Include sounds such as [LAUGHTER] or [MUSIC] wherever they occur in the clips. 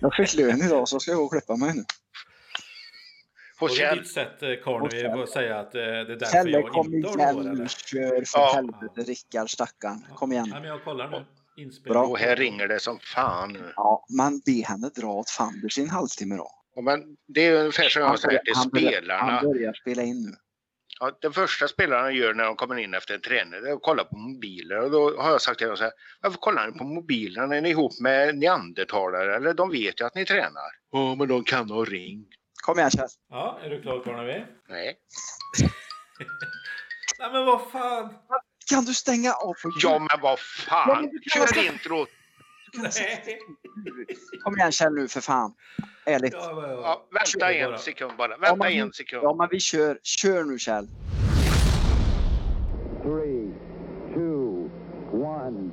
Jag fick lön idag så ska jag gå och klippa mig nu. Är Kjell. ditt sätt, eh, Och att säga att eh, det är därför Kjelle jag kom inte har igen några, nu. Kör för Ja. helvete Rickard stackarn. Kom igen. Nej, men jag kollar nu. Bra. Och här ringer det som fan nu. Ja, man be henne dra åt fanders i en halvtimme då. Och Men det är ungefär som jag har sagt till spelarna. han börjar spela in nu. Ja, det första spelarna gör när de kommer in efter en träning är att kolla på mobiler. Och då har jag sagt till dem så här. Varför kollar ni på mobilerna? Är ni ihop med neandertalare? Eller de vet ju att ni tränar. Ja, men de kan ha ring. Kom igen Kjell. Ja, är du klar Carnegie? Nej. [LAUGHS] Nej men vad fan! Kan du stänga av på Ja, men vad Ja, fan. men du kan Kör inte- introt. Nej. Kom igen Kjell nu för fan. Ärligt. Ja, men, Ja, vänta kör en sekund bara. Ja, Vänta men- en sekund. Ja men vi kör. Kör nu Kjell. Three, two, one,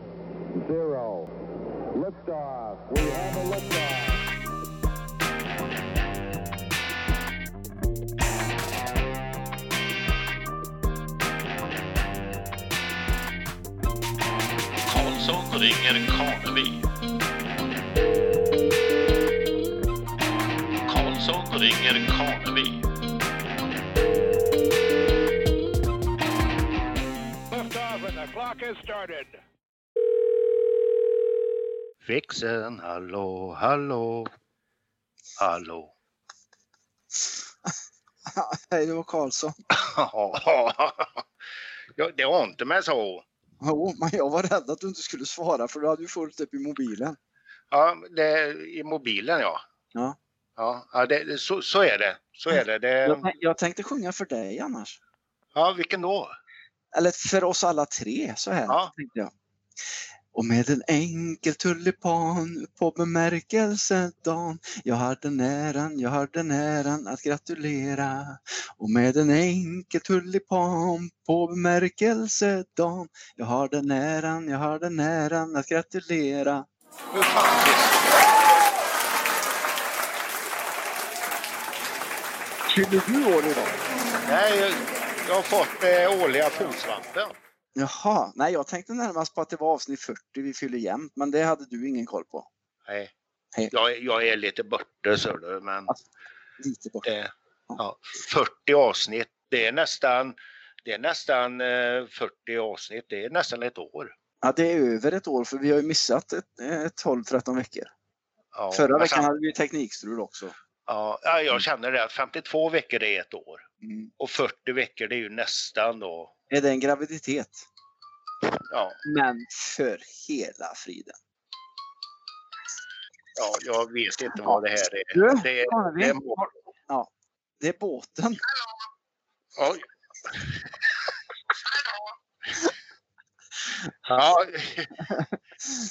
zero. Liftoff. We have a liftoff. Ringer Karnevi. Karlsson ringer started. Vixen, hallå, hallå. Hallå. [LAUGHS] Hej det var Karlsson. [LAUGHS] ja, det var inte med så. Jo, men jag var rädd att du inte skulle svara för du hade ju fullt upp i mobilen. Ja, det, i mobilen ja. Ja. Ja, det, så, så är det. Så är det. det Jag, jag tänkte sjunga för dig annars. ja, vilken då? Eller för oss alla tre så här. Ja. Tänkte jag. Och med en enkel tulipan på bemärkelsedagen Jag har den äran, jag har den äran att gratulera Och med en enkel tulipan på bemärkelsedagen Jag har den äran, jag har den äran att gratulera Fyller du år idag? Nej, jag, jag har fått eh, årliga fotsvampen. Jaha, nej jag tänkte närmast på att det var avsnitt 40 vi fyller jämnt men det hade du ingen koll på. Nej. Hej. Jag, jag är lite borta, så du, men Lite bort. det, ja, 40 avsnitt, det är nästan, det är nästan eh, 40 avsnitt, det är nästan ett år. Ja, det är över ett år för vi har ju missat ett, ett 12-13 veckor. Ja, Förra veckan hade vi teknikstrul också. Ja, ja, jag känner det. att 52 veckor är ett år. Mm. Och 40 veckor det är ju nästan då. Är det en graviditet? Ja, Men för hela friden. ja jag vet inte vad det här är. Du, Det är, det är ja, det är båten. Oj. Ja,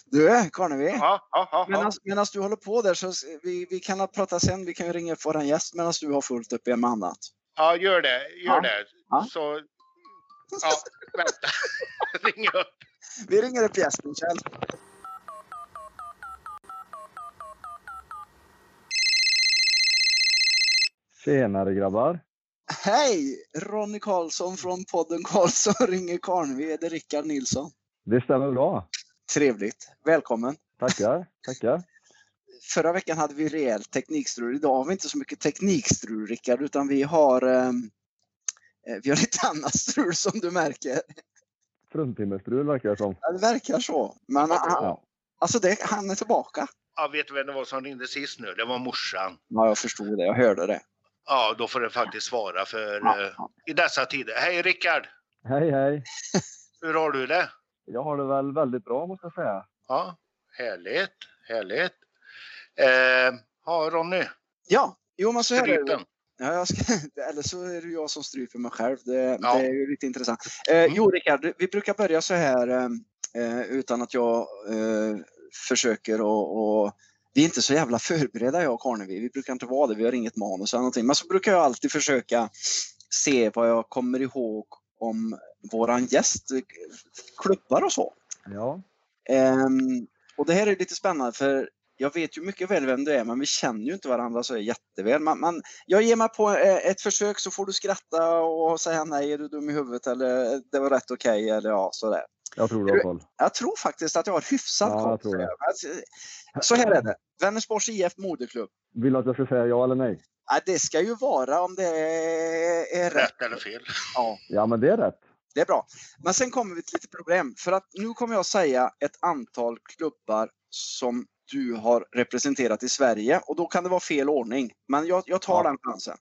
Du, Karnevi. ja, ja, ja. Medan du håller på där så vi, vi kan prata sen. Vi kan ju ringa upp våran gäst medan du har fullt upp med annat. ja gör det. Gör det. Så, ja, vänta. [LAUGHS] Ring upp. Vi ringer upp gästen Kjell. Tjenare grabbar! Hej! Ronny Karlsson från podden Karlsson ringer det Rickard Nilsson? Det stämmer bra. Trevligt. Välkommen. Tackar, tackar. Förra veckan hade vi rejält teknikstrul. Idag har vi inte så mycket teknikstrul Rickard utan vi har, eh, vi har lite annat strul som du märker. Fruntimmerstrul verkar det som. Ja, Det verkar så. Men han, Ja. alltså det, han är tillbaka. Ja, vet du vem det var som ringde sist nu? Det var morsan. Ja, jag förstod det. Jag hörde det. Ja, då får du faktiskt svara för Ja, eh, i dessa tider. Hej Rickard! Hej hej! [LAUGHS] Hur har du det? Jag har det väl väldigt bra måste jag säga. Ja, härligt, härligt. Eh, ja, Ronny, Ja, jo men så här är det. Ja, ska, [LAUGHS] eller så är det jag som stryper mig själv. Det, Ja. det är ju lite intressant. Eh, Jo, Rickard, vi brukar börja så här eh, eh, utan att jag eh, försöker och, och vi är inte så jävla förberedda jag och Karnevi. Vi brukar inte vara det. Vi har inget manus eller någonting. Men så brukar jag alltid försöka se vad jag kommer ihåg om våran gäst, eh, klubbar och så. Ja, Ehm, och det här är lite spännande för jag vet ju mycket väl vem du är, men vi känner ju inte varandra så jätteväl. Man, man, jag ger mig på eh, ett försök så får du skratta och säga nej, är du dum i huvudet eller det var rätt okej eller ja, sådär. Jag tror du har koll. Jag tror faktiskt att jag har hyfsat Ja, koll. tror. Alltså, Så här är det. Vänersborgs IF moderklubb. Vill du att jag ska säga ja eller nej? Ja, det ska ju vara om det är, är rätt. Rätt eller fel. Ja, Ja, men det är rätt. det är bra. Men sen kommer vi till lite problem. För att nu kommer jag säga ett antal klubbar som du har representerat i Sverige och då kan det vara fel ordning. Men jag, jag tar Ja. den chansen.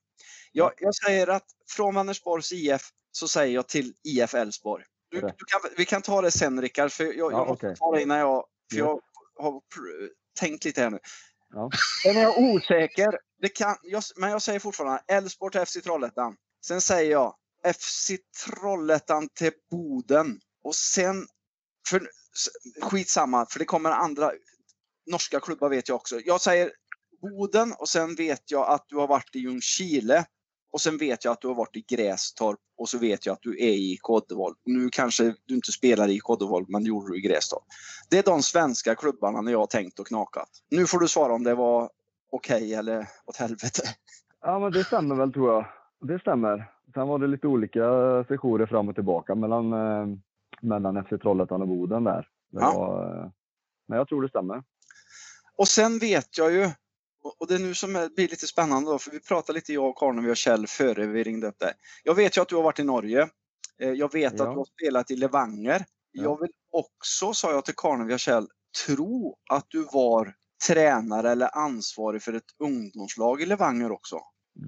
Jag, jag säger att från Vänersborgs IF så säger jag till IF Elfsborg. Du, du kan, vi kan ta det sen Rickard, för jag, jag Ja, måste okej. ta det innan jag... För Ja. jag har tänkt lite här nu. Ja. Sen är jag osäker. Det kan, men jag säger fortfarande Elfsborg till FC Trollhättan. Sen säger jag FC Trollhättan till Boden. Och sen... För, skitsamma, för det kommer andra norska klubbar vet jag också. Jag säger Boden och sen vet jag att du har varit i Ljungskile. Och sen vet jag att du har varit i Grästorp och så vet jag att du är i Koddevold. Nu kanske du inte spelar i Koddevold men det gjorde du i Grästorp. Det är de svenska klubbarna när jag har tänkt och knakat. Nu får du svara om det var okej eller åt helvete. Ja, men det stämmer väl tror jag. Det stämmer. Sen var det lite olika sessioner fram och tillbaka mellan, eh, mellan FC Trollhättan och Boden där. Det Ja. var, eh, men jag tror det stämmer. Och sen vet jag ju, och det är nu som är- blir lite spännande då, för vi pratade lite jag och Karnevi och Kjell före vi ringde upp dig. Jag vet ju att du har varit i Norge. Eh, Jag vet Ja. att du har spelat i Levanger. Ja. Jag vill också, sa jag till Karnevi och Kjell, tro att du var tränare eller ansvarig för ett ungdomslag i Levanger också.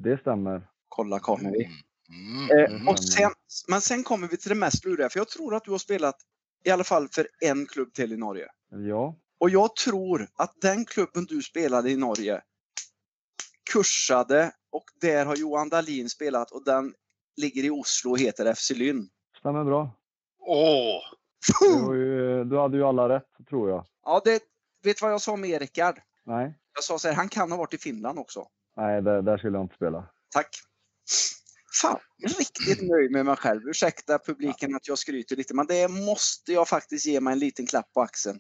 Det stämmer. Kolla Karnevi. Mm. Eh, Mm. och sen, men sen kommer vi till det mest luriga, för jag tror att du har spelat i alla fall för en klubb till i Norge. Ja, Och jag tror att den klubben du spelade i Norge kursade och där har Johan Dahlin spelat och den ligger i Oslo och heter FC Lynn. stämmer bra. Åh! Ju, du hade ju alla rätt, tror jag. Ja, det, vet du vad jag sa med Rickard? Nej, Jag sa så här, han kan ha varit i Finland också. Nej där, där skulle jag inte spela. Tack. Fan, riktigt nöjd med mig själv. Ursäkta publiken att jag skryter lite, men det måste jag faktiskt ge mig en liten klapp på axeln.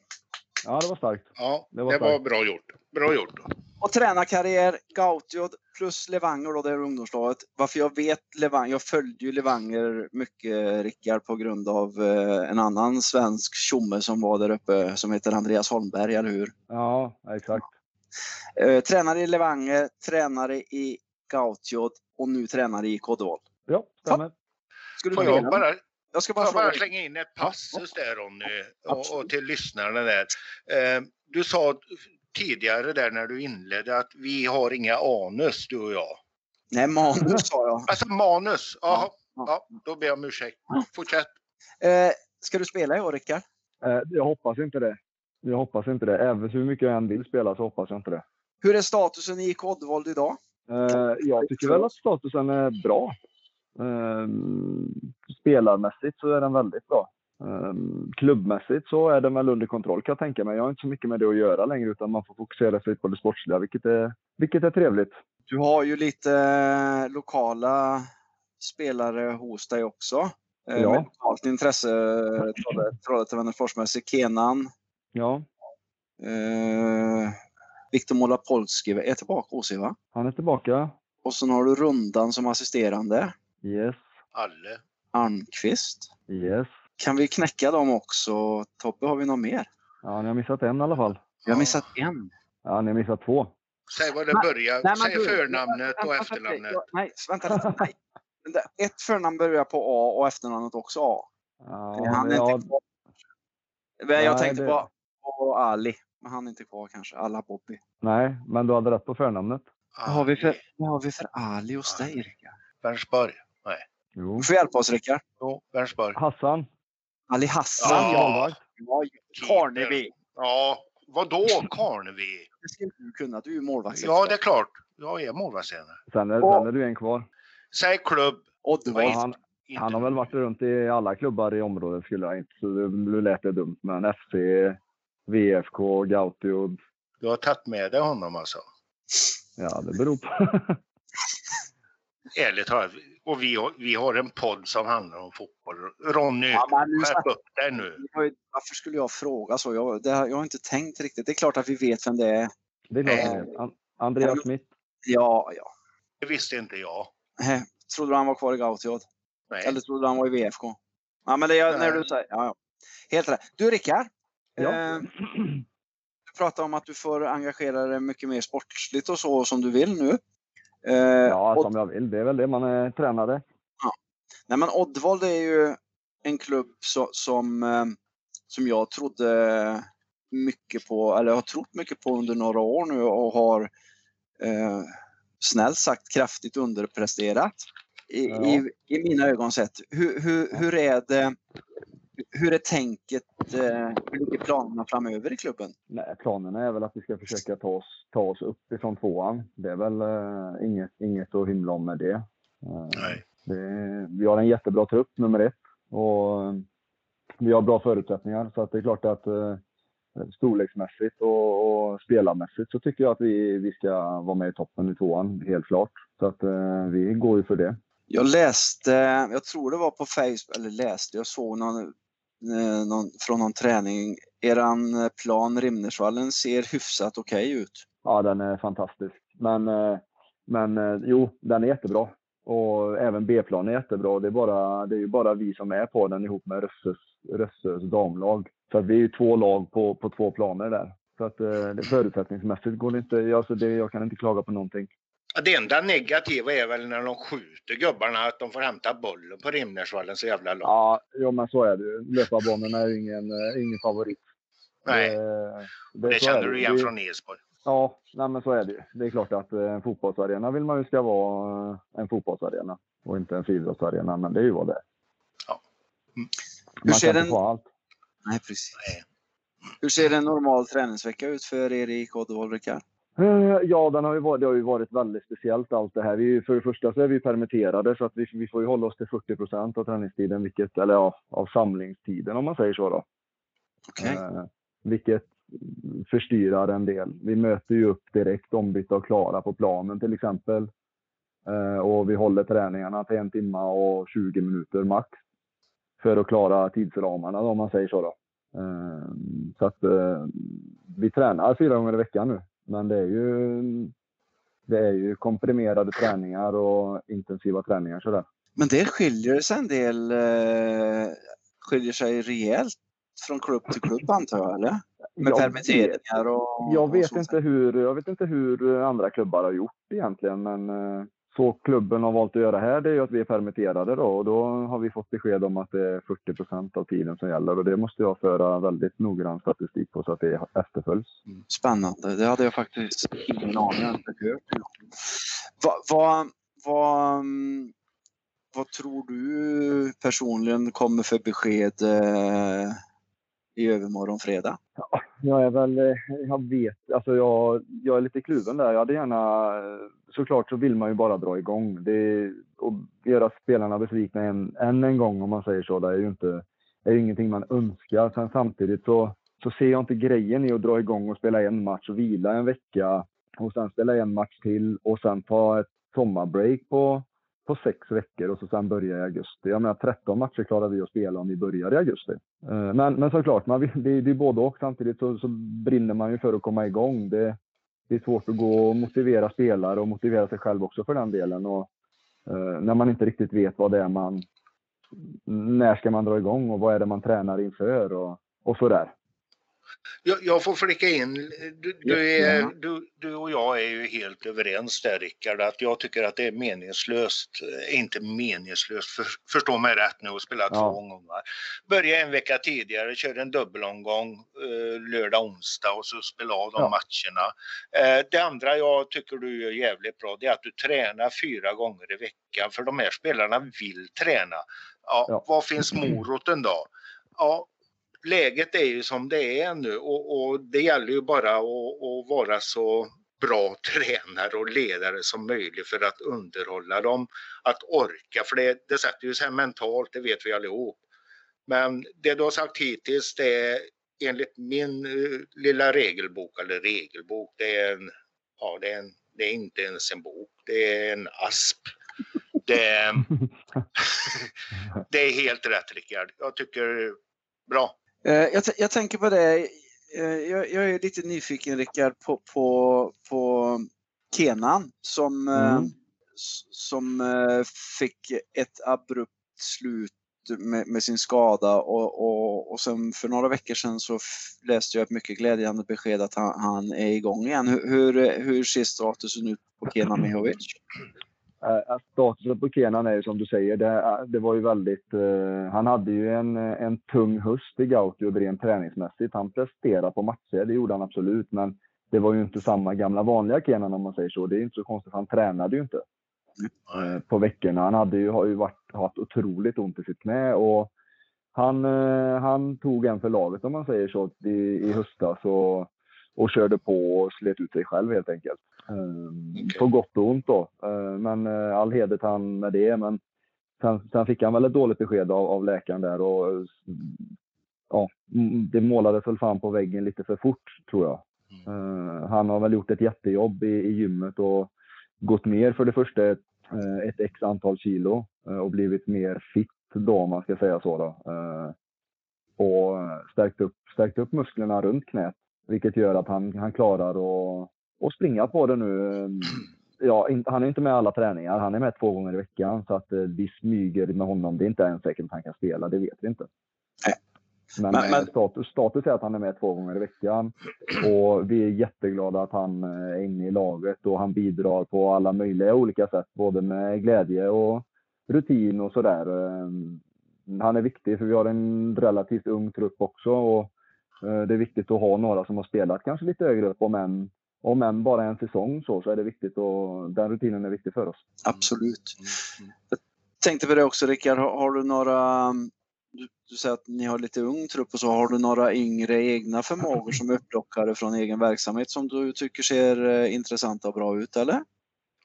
Ja, det var starkt. Ja, Det det var var, starkt. bra gjort. Bra gjort. Och tränarkarriär, Gautio plus Levanger då, det är ungdomslaget. Varför jag vet Levanger, jag följde ju Levanger mycket Rickard på grund av eh, en annan svensk tjomme som var där uppe som heter Andreas Holmberg, eller hur? Ja, exakt. Eh, tränare i Levanger, tränare i Gautio och nu tränare i Koddevold. Ja, stämmer. Ska du Får jag den? bara, Jag ska bara jag bara slänga in ett passus där Ronny och, och till lyssnarna där. Eh, du sa tidigare där när du inledde att vi har inga anus du och jag. Nej, manus sa jag. Alltså manus. Jaha, Ja. ja, då ber jag om ursäkt. Fortsätt. Eh, ska du spela i år, Rickard? Eh, jag hoppas inte det. Jag hoppas inte det. Även hur mycket jag än vill spela så hoppas jag inte det. Hur är statusen i Koddevold idag? Eh, jag tycker väl att statusen är bra. Eh, spelarmässigt så är den väldigt bra. Eh, klubbmässigt så är den väl under kontroll kan jag tänka mig. Jag har inte så mycket med det att göra längre utan man får fokusera sig på det sportsliga vilket är, vilket är trevligt. Du har ju lite eh, lokala spelare hos dig också. Eh, Ja. Med lokalt intresse. Trolle- Trollhättan-Vänersforsmässig. Kenan. Ja, Eh, Viktor Molapolski är tillbaka hos sig va? han är tillbaka. Och sen har du Rundan som assisterande. Yes, Alle. Arnqvist. yes. Kan vi knäcka dem också? Tobbe, har vi något mer? Ja, ni har missat en i alla fall. Vi har missat en. Ja, ni har missat två. Säg vad det Nej, börjar. nej, Säg du- förnamnet och Vänta, efternamnet. Nej, vänta lite. Nej. [LAUGHS] Ett förnamn börjar på A och efternamnet också A. Ja, han är ja, inte kvar. Jag Nej, tänkte det- på, på Ali. Men han är inte kvar kanske. Alla Bobby. nej, men du hade rätt på förnamnet. Vad har vi för, vad har vi för Ali hos dig Rickard? Vänersborg. Jo. Du får hjälpa oss Rickard. Jo, Vänersborg. Hassan. Ali Hassan. Ja. Ja, Karnevi. Ja, vadå Karnevi? Det skulle du kunna. Du är målvakt. Ja, det är klart. Jag är målvaktstränare. Sen är, Och- sen är du en kvar. Säg klubb. Oddevall. Ja, han, han har väl varit runt i alla klubbar i området skulle jag inte, så det, nu lät det dumt. Men FC, VFK, Gautio. Du har tagit med dig honom alltså? Ja, det beror på. [LAUGHS] Ärligt talat, Och vi har, vi har en podd som handlar om fotboll. Ronny, Ja, men nu skärp upp dig nu. Varför skulle jag fråga så? Jag, det, har- jag har inte tänkt riktigt. Det är klart att vi vet vem det är. Det är klart. An- Andreas Smith. Ja, ja. Det visste inte jag. Hä, Trodde du han var kvar i Gautiod? Nej. Eller trodde du han var i VFK? Ja, men det är när du säger... Ja, ja. Helt rätt. Du Rickard. Ja. Eh, du pratar om att du får engagera dig mycket mer sportsligt och så som du vill nu. Eh, Ja, som jag vill. Det är väl det man är tränare. nej, men Oddvold är ju en klubb så, som, eh, som jag trodde mycket på, eller har trott mycket på under några år nu och har eh, snällt sagt kraftigt underpresterat. I, Ja. i, I mina ögon sett. Hur, hur, hur är det? Hur är tänket? Eh, hur ligger planerna framöver i klubben? Nej, planerna är väl att vi ska försöka ta oss, ta oss upp ifrån tvåan. Det är väl eh, inget, inget att hymla om med det. Eh, Nej. det. Vi har en jättebra trupp, nummer ett. Och vi har bra förutsättningar. Så att det är klart att eh, storleksmässigt och, och spelarmässigt så tycker jag att vi, vi ska vara med i toppen i tvåan, helt klart. Så att eh, vi går ju för det. Jag läste, jag tror det var på Facebook, eller läste, jag såg någon, Eh, någon från någon träning. Eran eh, plan Rimnersvallen ser hyfsat okej ut. Ja, den är fantastisk. Men, eh, men jo, den är jättebra. Och även B-planen är jättebra. Det är, bara, det är ju bara vi som är på den ihop med Rösses, Rösses damlag. Så att vi är ju två lag på, på två planer där. Så att det, förutsättningsmässigt går det inte, alltså det, jag kan inte klaga på någonting. Det enda negativa är väl när de skjuter gubbarna att de får hämta bollen på Rimnersvallen så jävla långt. Ja, jo, men så är det ju. Löparbanorna är ju ingen, eh, ingen favorit. Nej, Det, det så känner du igen Det- från Edsborg. Ja, nej, men så är det ju. Det är klart att eh, en fotbollsarena vill man ju ska vara eh, en fotbollsarena och inte en friidrottsarena, men det är ju vad det är. Ja. Mm. Hur Man ser kan den- inte få allt. Nej, precis. Nej. Hur ser en normal träningsvecka ut för er i Koddevold, Rickard? Eh, Ja, den har ju varit, det har ju varit väldigt speciellt allt det här. Vi, för det första så är vi permitterade så att vi, vi får ju hålla oss till 40 procent av träningstiden, vilket, eller ja, av samlingstiden om man säger så då. Okej. Eh, vilket förstyrar en del. Vi möter ju upp direkt ombytta och klara på planen till exempel. Eh, och vi håller träningarna till en timme och 20 minuter max. För att klara tidsramarna då, om man säger så då. Eh, så att eh, vi tränar fyra gånger i veckan nu. Men det är ju, det är ju komprimerade träningar och intensiva träningar sådär. Men det skiljer sig en del, eh, skiljer sig rejält från klubb till klubb antar jag, eller? Med Jag permitteringar och... Jag och vet, så. inte hur, jag vet inte hur andra klubbar har gjort egentligen, men eh, så klubben har valt att göra här det är ju att vi är permitterade då och då har vi fått besked om att det är 40 procent av tiden som gäller och det måste jag föra väldigt noggrann statistik på så att det efterföljs. Spännande. Det hade jag faktiskt ingen aning om. Vad, vad, vad, mm, vad tror du personligen kommer för besked eh, i övermorgon fredag? Jag är väl, eh, jag vet, alltså jag, jag är lite kluven där. Jag hade gärna, eh, såklart så vill man ju bara dra igång. Det, och göra spelarna besvikna än, än en gång om man säger så, det är ju inte, är ju ingenting man önskar. Sen samtidigt så, så ser jag inte grejen i att dra igång och spela en match och vila en vecka och sen spela en match till och sen ta ett sommarbreak på, på sex veckor och så sen börja i augusti. Jag menar 13 matcher klarar vi att spela om vi börjar i augusti. Eh, men, men såklart, man vill, det, det är både och. Samtidigt så, så brinner man ju för att komma igång. Det, det är svårt att gå och motivera spelare och motivera sig själv också för den delen. Och, eh, när man inte riktigt vet vad det är man... När ska man dra igång och vad är det man tränar inför och, och sådär. Jag, jag får flika in, du, du, är, du, du och jag är ju helt överens där Rickard, att jag tycker att det är meningslöst, eh, inte meningslöst, för, förstå mig rätt nu, att spela Ja. två omgångar. Börja en vecka tidigare, kör en dubbelomgång eh, lördag, onsdag och så spela av de Ja. matcherna. Eh, det andra jag tycker du gör jävligt bra, det är att du tränar fyra gånger i veckan, för de här spelarna vill träna. Ja, Ja. Vad finns moroten då? Ja, läget är ju som det är nu och, och det gäller ju bara att, att vara så bra [LAUGHS] tränare och ledare som möjligt för att underhålla dem, att orka, för det, det sätter ju sig mentalt, det vet vi allihop. Men det du har sagt hittills, det är enligt min eh, lilla regelbok, eller regelbok, det är en, ja det är, en, det är inte ens en bok, det är en asp Det, [LAUGHS] [LAUGHS] det är helt rätt Rickard. Jag tycker bra. Eh, jag, jag tänker på det. eh, Jag, jag är lite nyfiken Rickard på, på, på Kenan som, eh, Mm. s- som eh, fick ett abrupt slut med, med sin skada och, och, och sen för några veckor sedan så läste jag ett mycket glädjande besked att han, han är igång igen. Hur, hur, hur ser statusen ut på Kenan Mihovic? Eh, att Statusen på Kenan är ju som du säger, det, eh, det var ju väldigt... eh, han hade ju en, eh, en tung höst i Gautio rent träningsmässigt. Han presterade på matcher, det gjorde han absolut. Men det var ju inte samma gamla vanliga Kenan om man säger så. Det är inte så konstigt, han tränade ju inte eh, på veckorna. Han hade ju, har ju varit, haft otroligt ont i sitt knä och han, eh, han tog en för laget om man säger så i, i höstas och, och körde på och slet ut sig själv helt enkelt. Eh, Okej. På gott och ont då. Eh, Men eh, all heder till han med det. Men sen, sen fick han väl ett dåligt besked av, av läkaren där och ja, mm, det målades väl fan på väggen lite för fort tror jag. Eh, han har väl gjort ett jättejobb i, i gymmet och gått ner för det första ett, eh, ett x antal kilo eh, och blivit mer fit då om man ska säga så. Då. Och stärkt upp, stärkt upp musklerna runt knät. Vilket gör att han, han klarar att, att springa på det nu. Ja, han är inte med alla träningar. Han är med två gånger i veckan. Så att eh, vi smyger med honom. Det är inte ens säkert att han kan spela. Det vet vi inte. Nej. Men, Men- eh, men- Status, status är att han är med två gånger i veckan. Och vi är jätteglada att han eh, är inne i laget och han bidrar på alla möjliga olika sätt. Både med glädje och rutin och sådär. Han är viktig för vi har en relativt ung trupp också. Och det är viktigt att ha några som har spelat kanske lite högre upp. Om än, om än bara en säsong så, så är det viktigt och den rutinen är viktig för oss. Absolut. Mm. tänkte på det också Rickard, har, har du några du, du säger att ni har lite ung trupp och så. Har du några yngre egna förmågor som är upplockade från egen verksamhet som du tycker ser eh, intressanta och bra ut eller?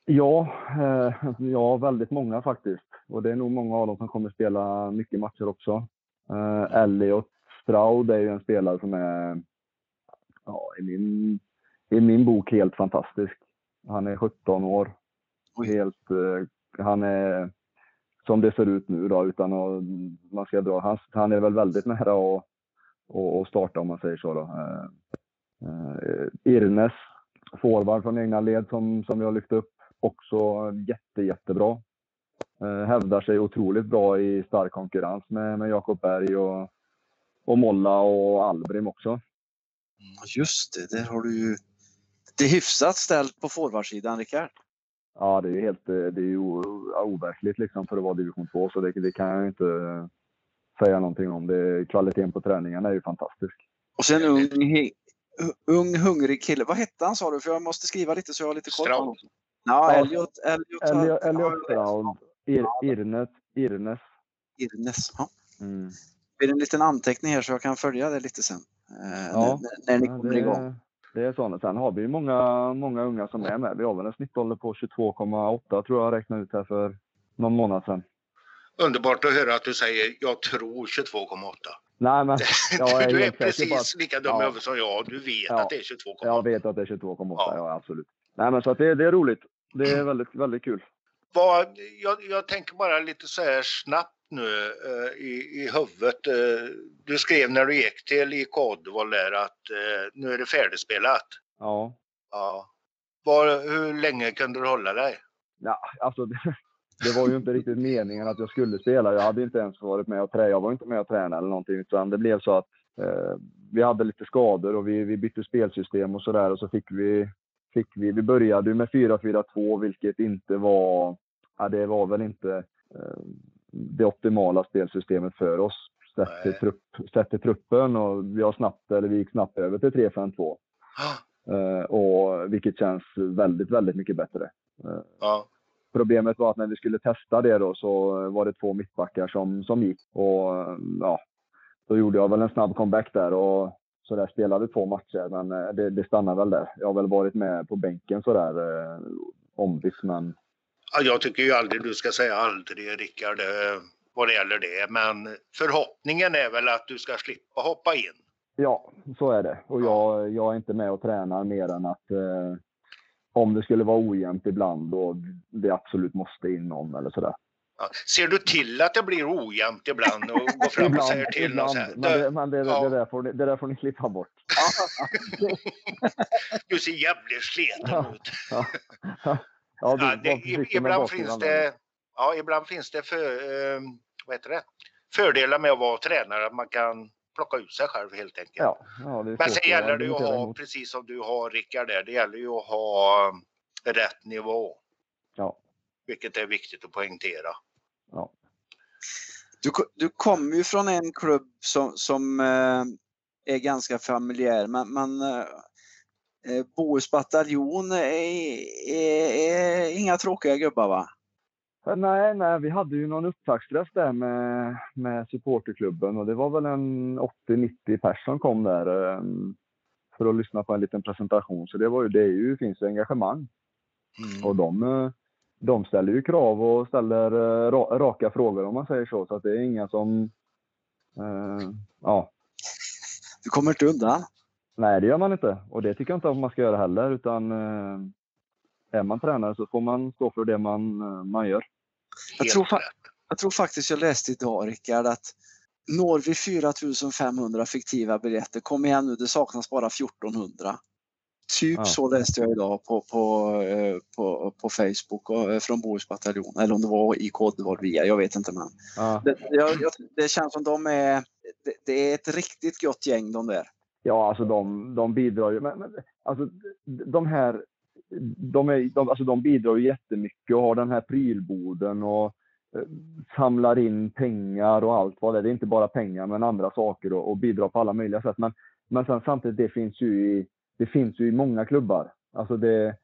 Ja, eh, ja, väldigt många faktiskt. Och det är nog många av dem som kommer spela mycket matcher också. Eh, Elliot Stroud är ju en spelare som är ja, i, min, i min bok helt fantastisk. Han är 17 år. Helt, eh, han är som det ser ut nu då, utan att man ska dra. Han, han är väl väldigt nära att, att, starta om man säger så. Då. Eh, eh, Irnes, forward från egna led som, som har lyft upp också jätte, jättebra. Hävdar sig otroligt bra i stark konkurrens med, med Jakob Berg och, och Molla och Albrim också. Ja, Just det, där har du ju det är hyfsat ställt på forwardsidan Rickard. Ja, det är ju helt eh, det är ju overkligt liksom för att vara division 2 så det, det kan jag inte eh, säga någonting om. Det, kvaliteten på träningarna är ju fantastisk. Och sen ung, ung hungrig kille. Vad hette han sa du? För jag måste skriva lite så jag har lite koll på honom. Ja, Ja. Elliot, Elliot, Elliot, Elliot Stroud, Ir, Irnes, Irnes. Irnes. Ja. Mm. Det blir en liten anteckning här så jag kan följa det lite sen. eh, Ja. när, när ni Ja, kommer det, igång. Det är så. Sen har vi många, många unga som är med. Vi har väl en snittålder på 22,8 tror jag räknade ut här för någon månad sedan. Underbart att höra att du säger jag tror 22,8. Nej, men [LAUGHS] jag är du är precis lika dum ja. som jag. Du vet Ja. att det är 22,8. jag vet att det är 22,8. Ja. Ja. absolut. Nej, men så att det, det är roligt. Det är väldigt, väldigt kul. Vad, jag, jag tänker bara lite så här snabbt nu eh, i, i huvudet. Eh, du skrev när du gick till IK Oddevall där att eh, nu är det färdigspelat. Ja, Ja. Var, hur länge kunde du hålla dig? ja alltså det, det var ju inte riktigt meningen att jag skulle spela. Jag hade inte ens varit med och träna. Jag var inte med och träna eller någonting. Utan det blev så att eh, vi hade lite skador och vi, vi bytte spelsystem och sådär. Och så fick vi, fick vi, vi började med 4-4-2 vilket inte var, ja, det var väl inte eh, det optimala spelsystemet för oss. Sett till, trupp, sett till truppen och vi har snabbt, eller vi gick snabbt över till 3-5-2. Ah, Eh, och vilket känns väldigt, väldigt mycket bättre. Eh, Ja. Problemet var att när vi skulle testa det då så var det två mittbackar som, som gick. Och eh, ja, då gjorde jag väl en snabb comeback där och så där spelade två matcher. Men eh, det, det stannade väl där. Jag har väl varit med på bänken sådär eh, ombytt men Jag tycker ju aldrig du ska säga aldrig Rickard eh, vad det gäller det. Men förhoppningen är väl att du ska slippa hoppa in. ja, så är det. Och jag, jag är inte med och tränar mer än att eh, om det skulle vara ojämnt ibland och det absolut måste in någon eller sådär. Ja. Ser du till att det blir ojämnt ibland och [LAUGHS] går fram och säger till och så här, men, det, "Du, men det, ja. det, där får ni, det där får ni klippa bort. [LAUGHS] du ser jävligt sliten ut. Ja, ja, du, Ja, det, ibland, finns det, ja, ibland finns det för, eh, vad heter det? fördelar med att vara tränare, att man kan plocka ut sig själv helt enkelt. Ja, ja, Men sen gäller det ju att ha, precis som du har Rickard där, det gäller ju att ha rätt nivå. Ja. Vilket är viktigt att poängtera. Du, ko- du kommer ju från en klubb som, som eh, är ganska familjär men, men eh, eh, Bohus bataljon är, är, är inga tråkiga gubbar va? Eh, Nej, nej, vi hade ju någon upptaktsträff där med, med supporterklubben och det var väl en 80-90 pers som kom där eh, för att lyssna på en liten presentation. Så det, var ju, det ju, finns ju engagemang och de, eh, de ställer ju krav och ställer eh, ra, raka frågor om man säger så. Så att det är inga som... Eh, ja, Du kommer inte undan. Nej, det gör man inte. Och det tycker jag inte att man ska göra heller. Utan eh, är man tränare så får man stå för det man, eh, man gör. Jag tror. Jag tror faktiskt jag läste idag Rickard att når vi 4500 fiktiva biljetter, kom igen nu, det saknas bara 1400. Typ Ja. så läste jag idag på, på, eh, på, på Facebook och, från Bohus bataljon. Eller om det var i Kodvard via, jag vet inte men. Ja. Det, jag, jag, det känns som de är, det, det är ett riktigt gott gäng de där. Ja, alltså de, de bidrar ju. Men, men, alltså, de här de, är, de, alltså, de bidrar ju jättemycket och har den här prylboden och eh, samlar in pengar och allt vad det är. Det är inte bara pengar men andra saker och, och bidrar på alla möjliga sätt. Men, men sen samtidigt, det finns ju i, det finns ju i många klubbar. Alltså det,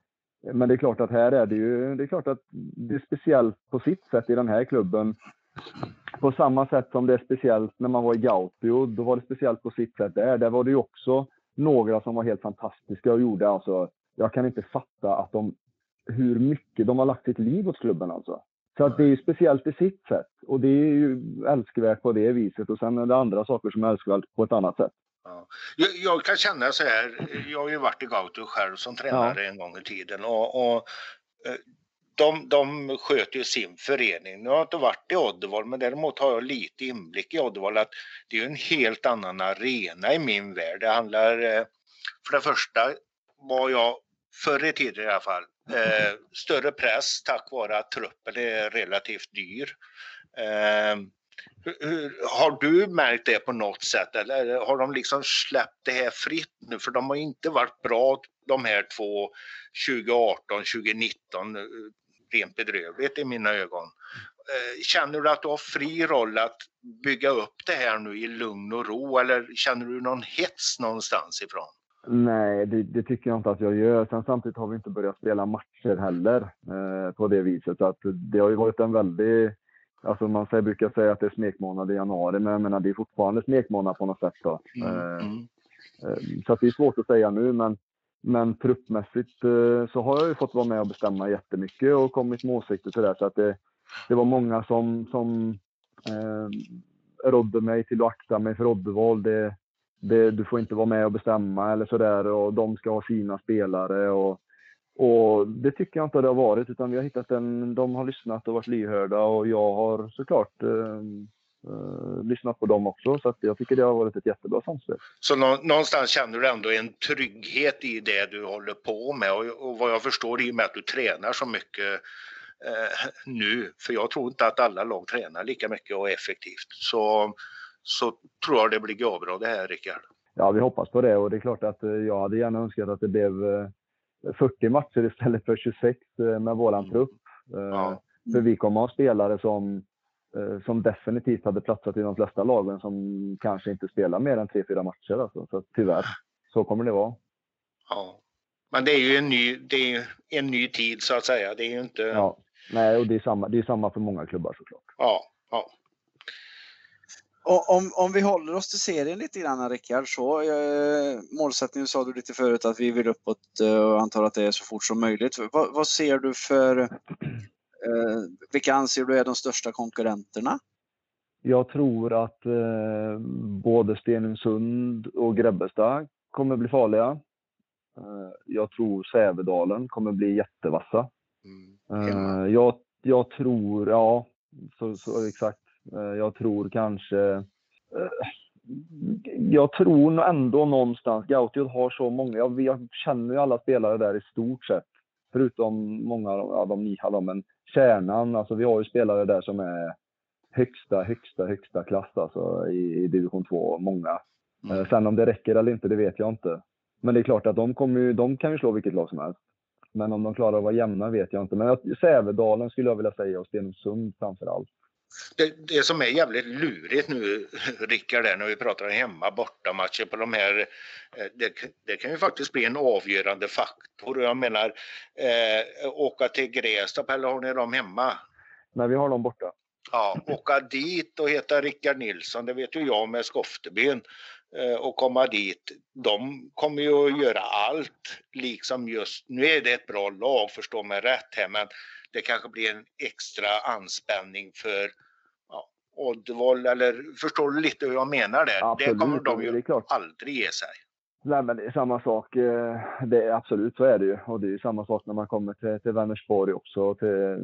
men det är klart att här är det ju, det är klart att det är speciellt på sitt sätt i den här klubben. På samma sätt som det är speciellt när man var i Gautio, då var det speciellt på sitt sätt där. Där var det ju också några som var helt fantastiska och gjorde alltså, jag kan inte fatta att de, hur mycket de har lagt sitt liv åt klubben alltså. Så att det är ju speciellt i sitt sätt och det är ju älskvärt på det viset och sen är det andra saker som är älskvärt på ett annat sätt. Ja. Jag, jag kan känna så här, jag har ju varit i Gauto själv som tränare en gång i tiden och, och eh, de, de sköter ju sin förening. Nu har jag inte varit i Oddevall men däremot har jag lite inblick i Oddevall att det är ju en helt annan arena i min värld. Det handlar, eh, för det första var jag förr i tiden i alla fall, eh, större press tack vare att truppen är relativt dyr. Eh, hur- har du märkt det på något sätt eller har de liksom släppt det här fritt nu? För de har inte varit bra de här två 2018, 2019, rent bedrövligt i mina ögon. Eh, Känner du att du har fri roll att bygga upp det här nu i lugn och ro eller känner du någon hets någonstans ifrån? Nej, det, det tycker jag inte att jag gör. Sen samtidigt har vi inte börjat spela matcher heller eh, på det viset. Så att det har ju varit en väldig... Alltså man säger, brukar säga att det är smekmånad i januari, men jag menar det är fortfarande smekmånad på något sätt. Då. Eh, Mm. eh, så det är svårt att säga nu, men, men truppmässigt eh, så har jag ju fått vara med och bestämma jättemycket och kommit med åsikter till det. Så att det, det var många som, som eh, rådde mig till att akta mig för Oddevall. Det, det, du får inte vara med och bestämma eller sådär och de ska ha sina spelare. Och, och det tycker jag inte det har varit utan vi har hittat en, de har lyssnat och varit lyhörda och jag har såklart eh, eh, lyssnat på dem också. Så att jag tycker det har varit ett jättebra samspel. Så nå- någonstans känner du ändå en trygghet i det du håller på med och, och vad jag förstår i och med att du tränar så mycket eh, nu, för jag tror inte att alla lag tränar lika mycket och effektivt, så, så tror jag det blir bra det här Rickard. Ja, vi hoppas på det och det är klart att eh, jag hade gärna önskat att det blev eh, 40 matcher istället för 26 eh, med våran trupp. Eh, Ja. För vi kommer ha spelare som, eh, som definitivt hade platsat i de flesta lagen som kanske inte spelar mer än 3-4 matcher. Alltså. Så tyvärr, så kommer det vara. Ja. Men det är ju en ny, det är en ny tid så att säga. Det är ju inte... Ja. Nej, och det är, samma, det är samma för många klubbar såklart. ja, ja. Och om, om vi håller oss till serien lite grann Rickard, så eh, målsättningen sa du lite förut att vi vill uppåt eh, och antar att det är så fort som möjligt. Vad, vad ser du för, eh, vilka anser du är de största konkurrenterna? Jag tror att eh, både Stenungsund och Grebbestad kommer bli farliga. Eh, Jag tror Sävedalen kommer bli jättevassa. Mm. Eh, Jag, jag tror, ja, så, så exakt. Eh, Jag tror kanske... eh, Jag tror nog ändå någonstans, Gautiot har så många, jag, jag känner ju alla spelare där i stort sett. Förutom många, av- de nya men kärnan, alltså vi har ju spelare där som är högsta, högsta, högsta klass alltså i, i division 2, många. Mm. Eh, Sen om det räcker eller inte, det vet jag inte. Men det är klart att de, kommer ju, de kan ju slå vilket lag som helst. Men om de klarar att vara jämna vet jag inte. Men Sävedalen skulle jag vilja säga och Stenungsund framför allt. Det, det som är jävligt lurigt nu, [LAUGHS] Rickard, är när vi pratar hemma borta matcher på de här. eh, Det, det kan ju faktiskt bli en avgörande faktor. Jag menar, eh, åka till Grästorp eller har ni dem hemma? Men vi har dem borta. Ja, åka dit och heta Rickard Nilsson, det vet ju jag med Skoftebyn. Eh, Och komma dit, de kommer ju att göra allt. Liksom just, nu är det ett bra lag, förstå mig rätt här, men det kanske blir en extra anspänning för ja, Oddvall eller förstår du lite hur jag menar det Absolut, kommer de det ju aldrig ge sig. Nej, men det är samma sak. eh, Det är, absolut, så är det ju. Och det är ju samma sak när man kommer till, till Vänersborg också. Till,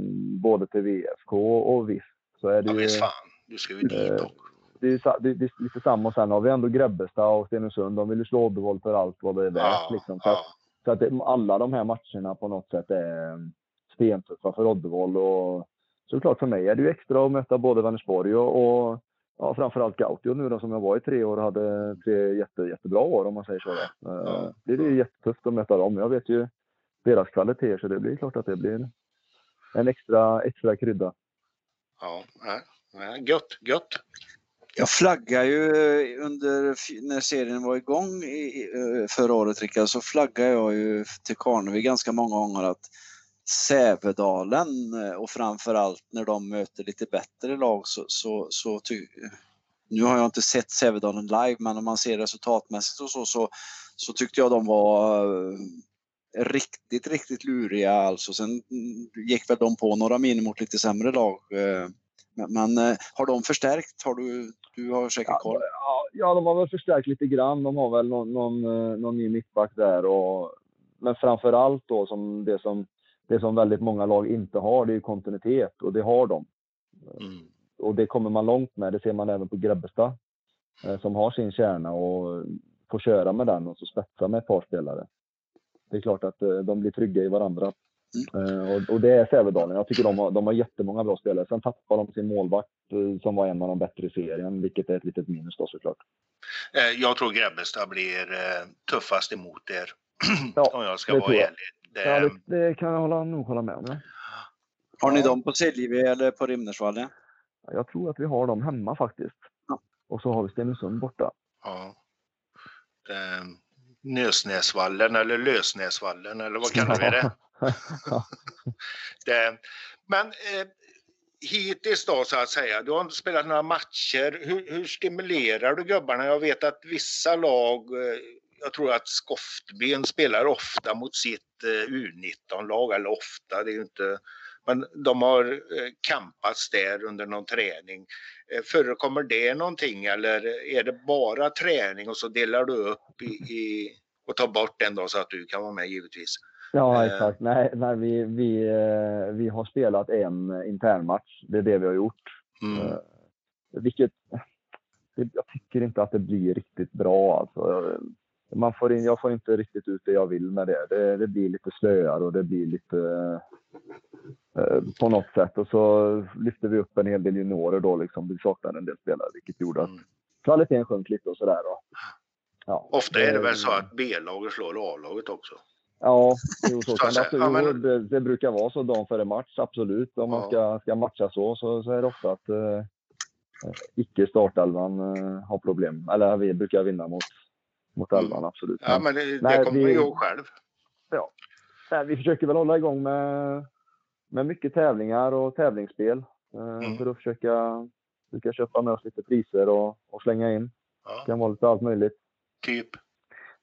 både till VSK och VIS. Så är det Ja ju... visst fan, du ska ju dit Eh, också. Det är, det, det är lite samma. Och sen har vi ändå Grebbestad och Stenungsund. De vill ju slå Oddevall för allt vad det är värt. Ja, liksom. Så, att, ja. så att det, alla de här matcherna på något sätt är stentuffa för Oddevall. Och såklart för mig är det ju extra att möta både Vänersborg och, och ja, framförallt Gautio nu då som jag var i tre år och hade tre jätte, jättebra år om man säger så. Då. Eh, Ja. Det är ju jättetufft att möta dem. Jag vet ju deras kvaliteter så det blir klart att det blir en extra, extra krydda. Ja, nej, gött, gött. Jag flaggade ju eh, under när serien var igång i, eh, förra året Rickard, så flaggade jag ju till Karnevi ganska många gånger att Sävedalen eh, och framförallt när de möter lite bättre lag så, så, så ty, nu har jag inte sett Sävedalen live men om man ser resultatmässigt och så, så, så tyckte jag de var riktigt, riktigt luriga alltså. Sen gick väl de på några min mot lite sämre lag. Men, men har de förstärkt? Har du, du har säkert koll? Ja, ja, de har väl förstärkt lite grann. De har väl någon, någon, eh, någon ny mittback där. Och, men framför allt då som det, som det som väldigt många lag inte har, det är kontinuitet och det har de. Mm. Och det kommer man långt med. Det ser man även på Grebbestad eh, som har sin kärna och får köra med den och så spetsa med ett par spelare. Det är klart att eh, de blir trygga i varandra. Eh, och, och det är Sävedalen. Jag tycker de har, de har jättemånga bra spelare. Sen tappar de sin målvakt eh, som var en av de bättre i serien, vilket är ett litet minus då såklart. Eh, Jag tror Grebbestad blir tuffast emot er. [CLEARS THROAT] Ja, om jag ska det vara tror jag. ärlig. Det, Ja, det, det kan jag hålla, nog hålla med om. Ja. Har ni Ja. dem på Siljevi eller på Rimnersvallen? Jag tror att vi har dem hemma faktiskt. Ja. Och så har vi Stenungsund borta. ja. Nösnäsvallen eller Lösnäsvallen eller vad kallar vi det? [LAUGHS] Det [LAUGHS] eh, men eh, hittills då så att säga, du har inte spelat några matcher. Hur, hur stimulerar du gubbarna? Jag vet att vissa lag, eh, jag tror att Skoftben spelar ofta mot sitt eh, U19-lag, eller ofta, det är ju inte men de har kampats campats där under någon träning. Eh, förekommer det någonting eller är det bara träning och så delar du upp i, i och tar bort den då så att du kan vara med givetvis? Ja, Eh. exakt. Nej, nej vi, vi, eh, vi har spelat en internmatch. Det är det vi har gjort. Mm. Eh, Vilket... Jag tycker inte att det blir riktigt bra. Alltså. Man får in, jag får inte riktigt ut det jag vill med det. Det, det blir lite slöare och det blir lite... eh, på något sätt. Och så lyfter vi upp en hel del juniorer då. Liksom. Vi saknar en del spelare, vilket gjorde att Mm. kvaliteten sjönk lite och sådär. Ja, Ofta är det väl så att B-laget slår A-laget också. Ja, jo, så kan att det. Ja, men- det, det brukar vara så dagen före match, absolut. Om man Ja. ska, ska matcha så, så, så är det ofta att eh, icke startelvan eh, har problem. Eller vi brukar vinna mot, mot Mm. elvan, absolut. Ja, Men, det, Nej, det kommer vi- ihåg själv. nej, vi försöker väl hålla igång med, med mycket tävlingar och tävlingsspel. Eh, Mm. För att försöka, försöka köpa med oss lite priser och, och slänga in. Det Ja, kan vara lite allt möjligt. typ.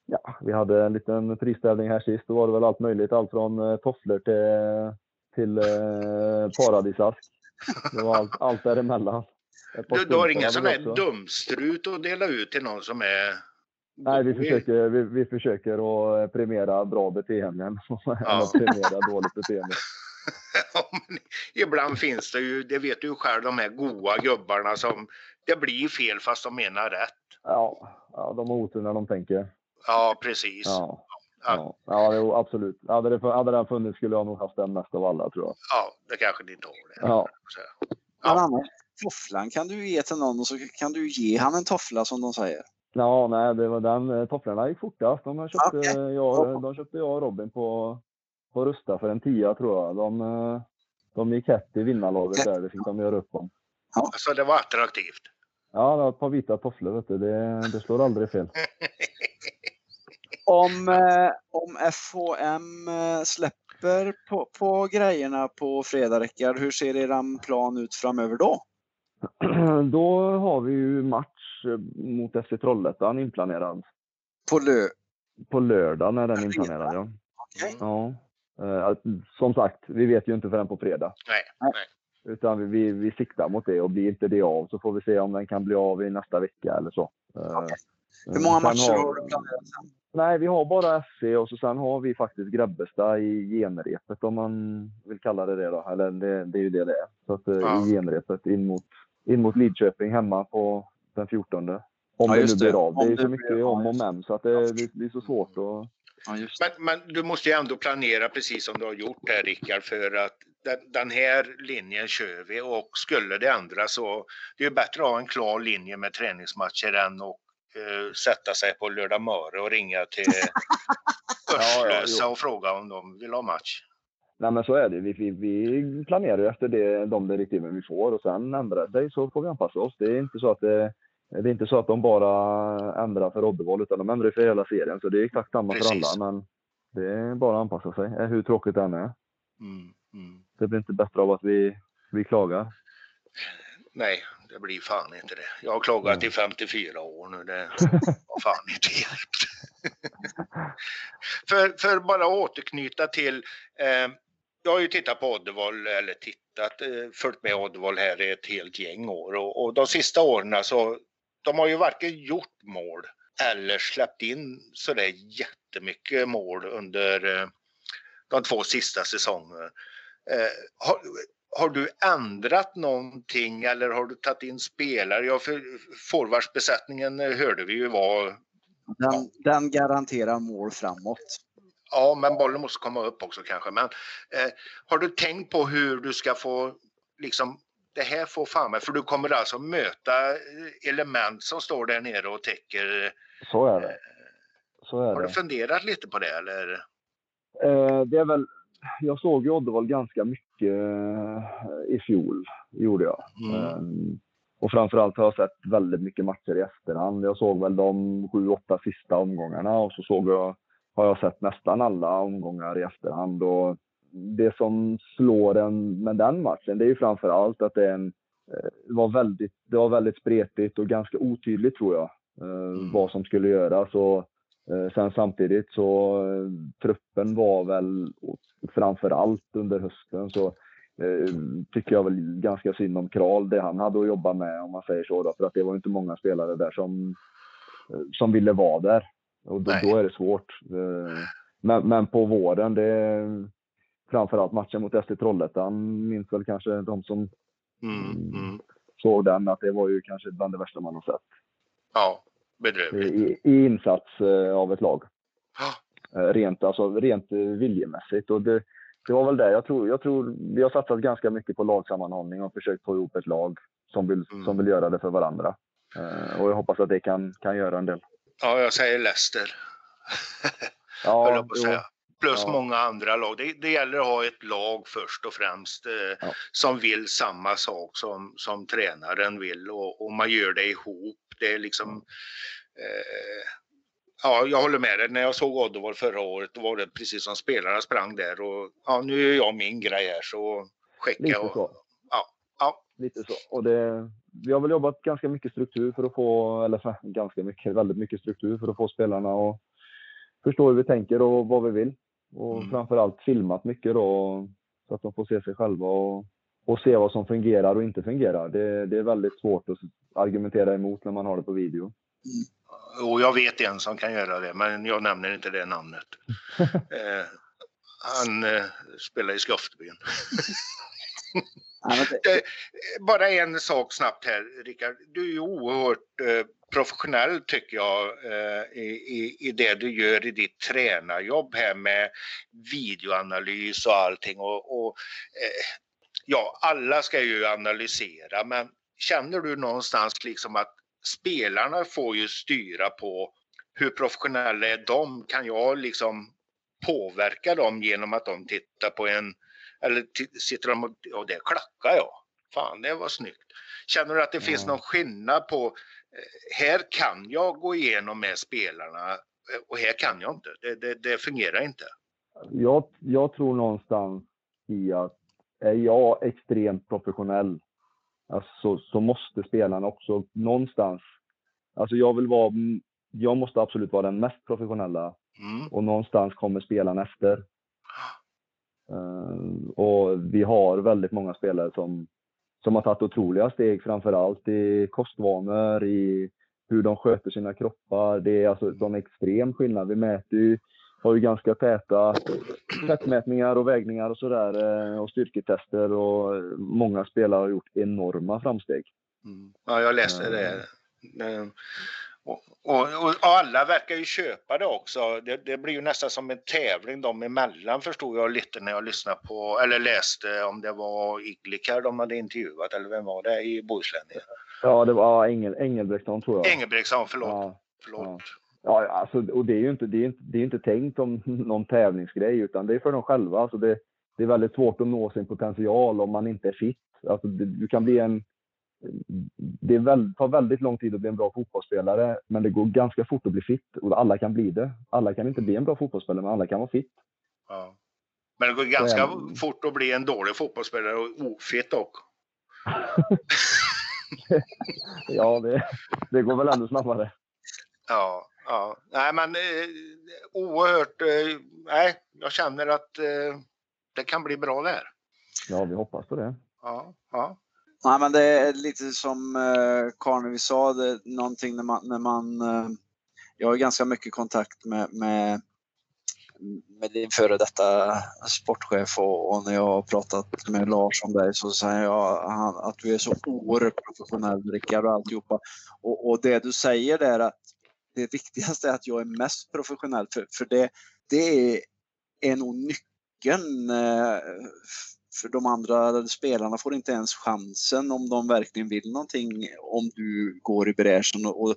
Ja, vi hade en liten pristävling här sist. Då var det väl allt möjligt. Allt från eh, tofflor till, till eh, paradisask. Det var allt, allt däremellan. Du, du har ingen sån här dumstrut att dela ut till någon som är Nej, vi försöker, vi, vi försöker att premiera bra beteenden [LAUGHS] än att premiera dåligt beteende. [LAUGHS] Ja, ibland finns det ju, det vet du själv, de här goa gubbarna som det blir fel fast de menar rätt. Ja, ja de har otur när de tänker. Ja, precis. Ja, ja, ja jo, absolut. Hade, det, hade den funnits skulle jag nog haft den mest av alla tror jag. Ja, det kanske ni inte har det. Ja. Så, Men annars, tofflan kan du ge till någon och så kan du ge han en toffla som de säger. Ja, nej, det var den. eh, Tofflorna gick fortast. De köpte, Okej. jag, de köpte jag och Robin på, på Rusta för en tia tror jag. De, eh, de gick hett i vinnarlaget där. Det fick de göra upp om. alltså det var attraktivt. Ja, det var ett par vita tofflor. Vet du. Det, det slår aldrig fel. [LAUGHS] Om, eh, om FHM eh, släpper på, på grejerna på fredag, Rickard, hur ser eran plan ut framöver då? [CLEARS THROAT] Då har vi ju match eh, mot FC Trollhättan inplanerad. På lö... På lördag när den är inplanerad, ja. Okej. ja. Som sagt, vi vet ju inte förrän på fredag. Nej, nej. Utan vi, vi, vi siktar mot det och blir inte det av så får vi se om den kan bli av i nästa vecka eller så. Okej. Hur många sen matcher har du planerat sen? Nej, vi har bara SC och så sen har vi faktiskt Grebbestad i genrepet om man vill kalla det det då. Eller det, det är ju det det är. Så att, eh, Ja. i genrepet in mot, in mot Lidköping hemma på den 14. Om Ja, det nu det. blir av. Det Om är det så blir- mycket ja, om och men så att det, det blir så svårt att... Ja, just Men, men du måste ju ändå planera precis som du har gjort här Rickard för att den, den här linjen kör vi och skulle det ändras så det är ju bättre att ha en klar linje med träningsmatcher än att eh, sätta sig på lördag morgon och ringa till [LAUGHS] ja, Örslösa jo. och fråga om de vill ha match. Nej men så är det. Vi, vi, vi planerar efter det, de direktiven vi får och sen ändrar det sig så får vi anpassa oss. Det är inte så att det, det är inte så att de bara ändrar för Oddevall utan de ändrar för hela serien. Så det är exakt samma Precis. för alla. Men det är bara att anpassa sig, eh, hur tråkigt det än är. Mm, mm. Det blir inte bättre av att vi, vi klagar. Nej, det blir fan inte det. Jag har klagat i 54 år nu. Det [LAUGHS] har fan inte hjälpt. för, för bara återknyta till. Eh, jag har ju tittat på Oddevall, eller tittat, eh, följt med Oddevall här i ett helt gäng år och, och de sista åren så de har ju varken gjort mål eller släppt in sådär jättemycket mål under eh, de två sista säsongerna. Eh, har, har du ändrat någonting eller har du tagit in spelare? Ja, för forwardsbesättningen eh, hörde vi ju var... Den, den garanterar mål framåt. Ja, men bollen måste komma upp också kanske. Men eh, har du tänkt på hur du ska få liksom det här får fan med, för du kommer alltså möta eh, element som står där nere och täcker. Så är det. Så är Har du det. funderat lite på det eller? Eh, det är väl, jag såg ju Oddevall ganska mycket eh, i fjol. gjorde jag. Mm. Ehm, Och framförallt har jag sett väldigt mycket matcher i efterhand. Jag såg väl de sju, åtta sista omgångarna och så såg jag, har jag sett nästan alla omgångar i efterhand. Och det som slår en med den matchen, det är ju framförallt att det, är en, eh, var väldigt, det var väldigt spretigt och ganska otydligt tror jag, eh, vad som skulle göras. Och, sen samtidigt så, eh, truppen var väl framförallt under hösten så eh, tycker jag väl ganska synd om Kral, det han hade att jobba med om man säger så. Då, för att det var inte många spelare där som, eh, som ville vara där. Och då, då är det svårt. Eh, Men, men på våren, det framförallt matchen mot SC Trollhättan minns väl kanske de som Mm, mm. såg den att det var ju kanske bland det värsta man har sett Ja. I, i insats eh, av ett lag. Ja, Eh, Rent, alltså, rent eh, viljemässigt. Och det, det var väl det. Jag tror, jag tror vi har satsat ganska mycket på lagsammanhållning och försökt få ihop ett lag som vill, Mm. som vill göra det för varandra. Och jag hoppas att det kan, kan göra en del. ja jag säger Leicester. [LAUGHS] Ja, jag på att säga. Plus Ja. många andra lag. Det, det gäller att ha ett lag först och främst eh, Ja. som vill samma sak som, som tränaren vill och, och man gör det ihop. Det är liksom... Eh, ja, jag håller med dig. När jag såg Oddevall förra året då var det precis som spelarna sprang där och ja, nu gör jag min grej här så skicka Lite och... så. Ja, ja. Lite så. Och det, vi har väl jobbat ganska mycket struktur för att få, eller ganska mycket, väldigt mycket struktur för att få spelarna att förstå hur vi tänker och vad vi vill. Och Mm. framförallt filmat mycket då så att de får se sig själva och, och se vad som fungerar och inte fungerar. Det, det är väldigt svårt att argumentera emot när man har det på video. och jag vet en som kan göra det, men jag nämner inte det namnet. [LAUGHS] Eh, han eh, spelar i Skoftebyn. [LAUGHS] Eh, Bara en sak snabbt här, Rickard. Du är ju oerhört eh, professionell tycker jag eh, i, i, i det du gör i ditt tränarjobb här med videoanalys och allting. Och, och, eh, ja, alla ska ju analysera, men känner du någonstans liksom att spelarna får ju styra på hur professionella är de? Kan jag liksom påverka dem genom att de tittar på en eller sitter de och, och det klackar jag. Fan, det var snyggt. Känner du att det finns Ja. någon skillnad på, eh, här kan jag gå igenom med spelarna eh, och här kan jag inte. Det, det, det fungerar inte. jag, jag tror någonstans i att är jag extremt professionell alltså, så måste spelarna också någonstans... Alltså jag vill vara... Jag måste absolut vara den mest professionella Mm. och någonstans kommer spelarna efter. Eh, och vi har väldigt många spelare som, som har tagit otroliga steg, framför allt i kostvanor, i hur de sköter sina kroppar. Det är alltså en sån extrem skillnad. Vi mäter ju, har ju ganska täta fettmätningar och vägningar och sådär eh, och styrketester och många spelare har gjort enorma framsteg. Mm. Ja, jag läste det. Och, och, och alla verkar ju köpa det också. Det, det blir ju nästan som en tävling dem emellan förstod jag lite när jag lyssnade på eller läste om det var Iglikar de hade intervjuat eller vem var det i Bohuslän? Ja, det var Engel, Engelbrektsson tror jag. Engelbrektsson, förlåt. Ja, förlåt. Ja, alltså, och det är ju inte, det är inte, det är inte tänkt som [LAUGHS] någon tävlingsgrej, utan det är för dem själva. Alltså det, det är väldigt svårt att nå sin potential om man inte är fit. Alltså det, du kan bli en... Det väl, tar väldigt lång tid att bli en bra fotbollsspelare, men det går ganska fort att bli fit. Och alla kan bli det. Alla kan inte bli en bra fotbollsspelare, men alla kan vara fit. Ja. Men det går ganska Mm. fort att bli en dålig fotbollsspelare och ofet också. [LAUGHS] ja, det, det går väl ännu snabbare. Ja, ja. Nej, men eh, oerhört. Eh, nej, jag känner att eh, det kan bli bra där. Ja, vi hoppas på det. Ja, ja. Nej, men det är lite som eh, Carnegie sa, det någonting när man, när man eh, jag har ganska mycket kontakt med, med, med din före detta sportchef och, och när jag har pratat med Lars om dig så säger jag han, att du är så oerhört professionell Rickard och alltihopa. Och, och det du säger där att det viktigaste är att jag är mest professionell för, för det, det är, är nog nyckeln eh, för de andra spelarna får inte ens chansen om de verkligen vill någonting om du går i bräschen. Och, och